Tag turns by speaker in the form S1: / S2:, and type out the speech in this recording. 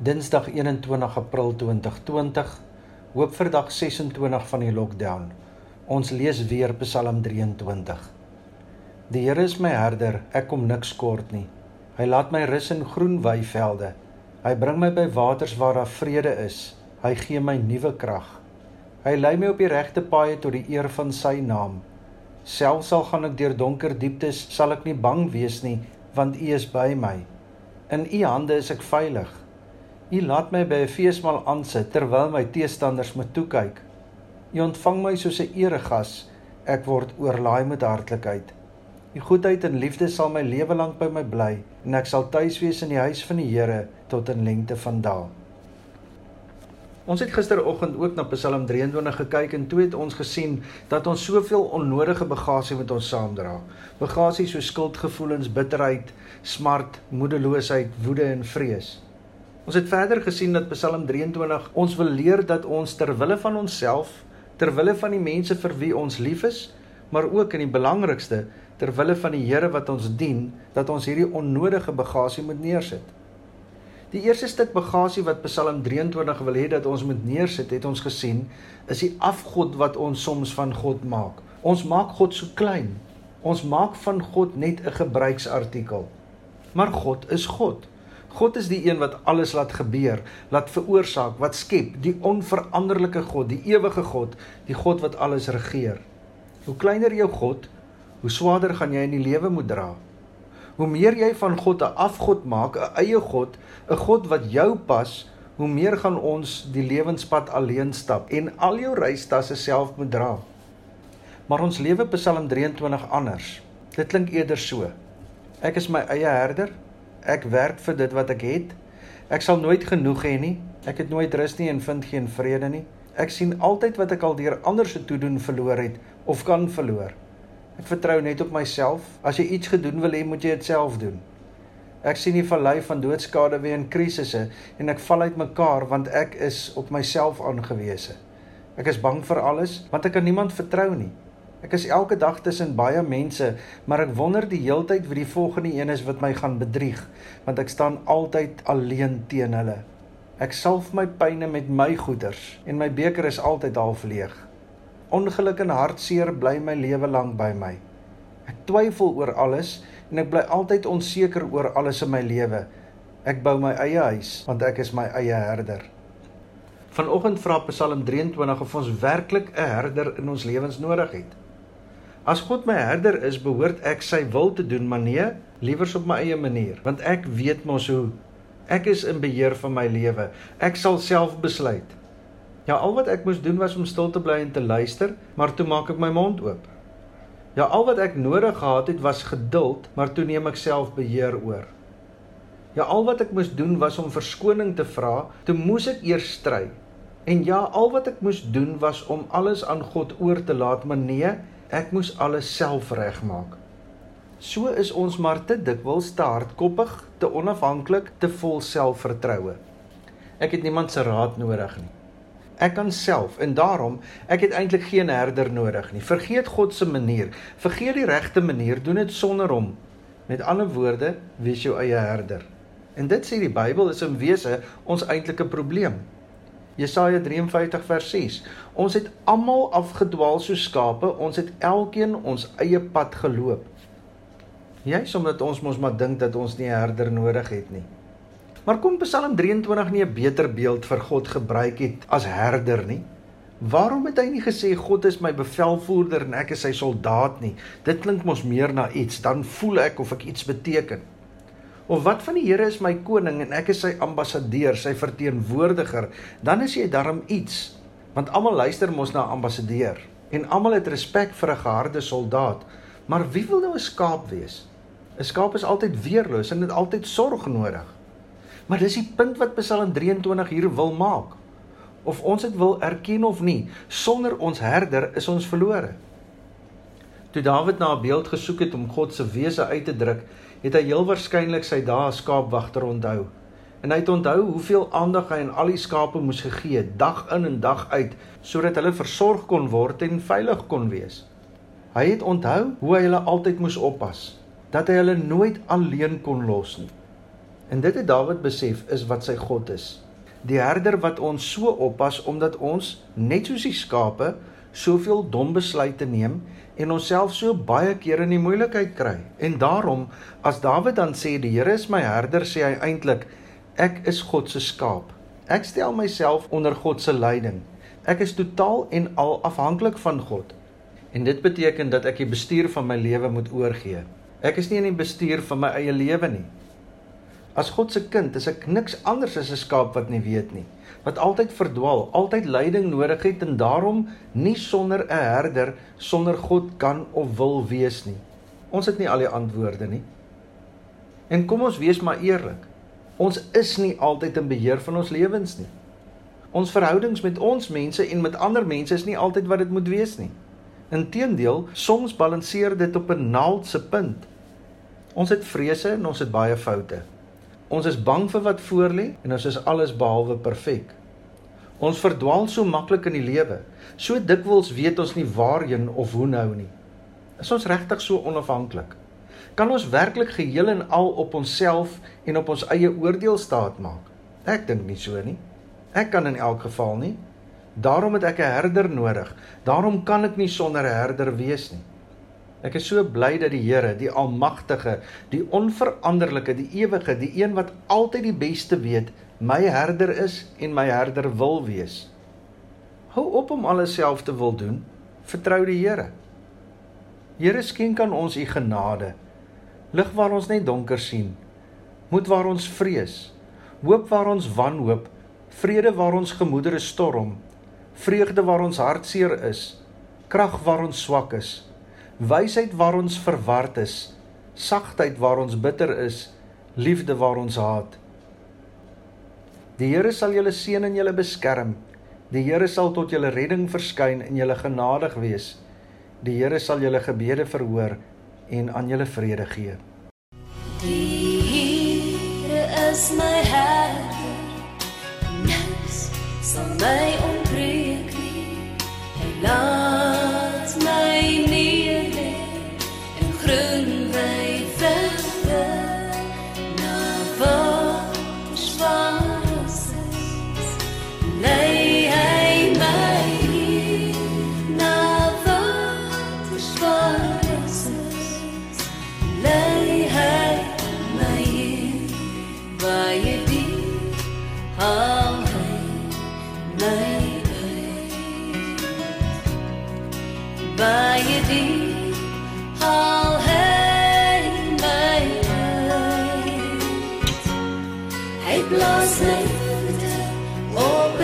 S1: Dinsdag 21 April 2020, Hoopverdag 26 van die lockdown. Ons lees weer Psalm 23. Die Here is my herder, ek kom niks kort nie. Hy laat my rus in groen weivelde. Hy bring my by waters waar daar vrede is. Hy gee my nuwe krag. Hy lei my op die regte paaie tot die eer van sy naam. Selfs al gaan ek deur donker dieptes, sal ek nie bang wees nie, want U is by my. In U hande is ek veilig. U laat my by 'n feesmaal aansit terwyl my teestanders my toe kyk. U ontvang my soos 'n eregas. Ek word oorlaai met hartlikheid. U goedheid en liefde sal my lewe lank by my bly en ek sal tuis wees in die huis van die Here tot in lengte van dae. Ons het gisteroggend ook na Psalm 23 gekyk en toe het ons gesien dat ons soveel onnodige bagasie met ons saamdra. Bagasie so skuldgevoelens, bitterheid, smart, moedeloosheid, woede en vrees. Ons het verder gesien dat Psalm 23 ons wil leer dat ons ter wille van onsself, ter wille van die mense vir wie ons lief is, maar ook in die belangrikste, ter wille van die Here wat ons dien, dat ons hierdie onnodige bagasie moet neersit. Die eerste stuk bagasie wat Psalm 23 wil hê dat ons moet neersit, het ons gesien, is die afgod wat ons soms van God maak. Ons maak God so klein. Ons maak van God net 'n gebruiksartikel. Maar God is God. God is die een wat alles laat gebeur, laat veroorsaak, wat skep, die onveranderlike God, die ewige God, die God wat alles regeer. Hoe kleiner jou God, hoe swaarder gaan jy in die lewe moet dra. Hoe meer jy van God 'n afgod maak, 'n eie God, 'n God wat jou pas, hoe meer gaan ons die lewenspad alleen stap en al jou reistasse self moet dra. Maar ons lewe Psalm 23 anders. Dit klink eerder so: Ek is my eie herder, Ek werk vir dit wat ek het. Ek sal nooit genoeg hê nie. Ek het nooit rus nie en vind geen vrede nie. Ek sien altyd wat ek al deur ander se toedoen verloor het of kan verloor. Ek vertrou net op myself. As jy iets gedoen wil hê, moet jy dit self doen. Ek sien die vallei van doodskade weens krisisse en ek val uit mekaar want ek is op myself aangewese. Ek is bang vir alles want ek kan niemand vertrou nie. Ek is elke dag tussen baie mense, maar ek wonder die heeltyd wie die volgende een is wat my gaan bedrieg, want ek staan altyd alleen teen hulle. Ek salf my pyne met my goeders en my beker is altyd half leeg. Ongeluk en hartseer bly my lewe lank by my. Ek twyfel oor alles en ek bly altyd onseker oor alles in my lewe. Ek bou my eie huis want ek is my eie herder. Vanoggend vra Psalm 23 of ons werklik 'n herder in ons lewens nodig het. As God my herder is, behoort ek sy wil te doen, maar nee, liewers op my eie manier, want ek weet mos hoe ek is in beheer van my lewe. Ek sal self besluit. Ja, al wat ek moes doen was om stil te bly en te luister, maar toe maak ek my mond oop. Ja, al wat ek nodig gehad het was geduld, maar toe neem ek self beheer oor. Ja, al wat ek moes doen was om verskoning te vra, toe moes ek eers stry. En ja, al wat ek moes doen was om alles aan God oor te laat, maar nee, Ek moes alles self regmaak. So is ons maar te dikwels te hardkoppig, te onafhanklik, te vol selfvertroue. Ek het niemand se raad nodig nie. Ek kan self en daarom ek het eintlik geen herder nodig nie. Vergeet God se manier. Vergeet die regte manier. Doen dit sonder hom. Met ander woorde, wees jou eie herder. En dit sê die Bybel is in wese ons eintlike probleem. Jesaja 53 vers 6. Ons het almal afgedwaal soos skape, ons het elkeen ons eie pad geloop. Juist omdat ons mos maar dink dat ons nie 'n herder nodig het nie. Maar kom Psalm 23 nie 'n beter beeld vir God gebruik het as herder nie? Waarom het hy nie gesê God is my bevelvoerder en ek is sy soldaat nie? Dit klink mos meer na iets, dan voel ek of ek iets beteken. Of wat van die Here is my koning en ek is sy ambassadeur, sy verteenwoordiger, dan is jy darm iets. Want almal luister mos na 'n ambassadeur en almal het respek vir 'n geharde soldaat. Maar wie wil nou 'n skaap wees? 'n Skaap is altyd weerloos en het altyd sorg nodig. Maar dis die punt wat Psalm 23 hier wil maak. Of ons dit wil erken of nie, sonder ons herder is ons verlore. Toe Dawid na 'n beeld gesoek het om God se wese uit te druk, het hy heel waarskynlik sy dae as skaapwagter onthou. En hy het onthou hoeveel aandag hy aan al die skape moes gegee het, dag in en dag uit, sodat hulle versorg kon word en veilig kon wees. Hy het onthou hoe hy hulle altyd moes oppas, dat hy hulle nooit alleen kon los nie. En dit het Dawid besef is wat sy God is. Die herder wat ons so oppas omdat ons net soos die skape soveel dom besluite neem en onsself so baie keer in die moeilikheid kry. En daarom as Dawid dan sê die Here is my herder, sê hy eintlik ek is God se skaap. Ek stel myself onder God se leiding. Ek is totaal en al afhanklik van God. En dit beteken dat ek die bestuur van my lewe moet oorgee. Ek is nie in die bestuur van my eie lewe nie. As God se kind is ek niks anders as 'n skaap wat nie weet nie, wat altyd verdwaal, altyd leiding nodig het en daarom nie sonder 'n herder sonder God kan of wil wees nie. Ons het nie al die antwoorde nie. En kom ons wees maar eerlik. Ons is nie altyd in beheer van ons lewens nie. Ons verhoudings met ons mense en met ander mense is nie altyd wat dit moet wees nie. Inteendeel, soms balanseer dit op 'n naald se punt. Ons het vrese en ons het baie foute. Ons is bang vir wat voorlê en ons is alles behalwe perfek. Ons verdwaal so maklik in die lewe. So dikwels weet ons nie waarheen of hoe nou nie. Is ons regtig so onafhanklik? Kan ons werklik geheel en al op onsself en op ons eie oordeel staat maak? Ek dink nie so nie. Ek kan in elk geval nie. Daarom het ek 'n herder nodig. Daarom kan ek nie sonder 'n herder wees nie. Ek is so bly dat die Here, die Almagtige, die onveranderlike, die ewige, die een wat altyd die beste weet, my herder is en my herder wil wees. Hou op om alles self te wil doen. Vertrou die Here. Here skenk aan ons u genade. Lig waar ons net donker sien. Moed waar ons vrees. Hoop waar ons wanhoop. Vrede waar ons gemoedere storm. Vreugde waar ons hartseer is. Krag waar ons swak is wysheid waar ons verward is, sagtheid waar ons bitter is, liefde waar ons haat. Die Here sal julle seën en julle beskerm. Die Here sal tot julle redding verskyn en julle genadig wees. Die Here sal julle gebede verhoor en aan julle vrede gee.
S2: Die Here is my herder. Niks sal my ontbreek nie. Hy laat haal hy my by die haal hy my uit. Hy blaas my voete op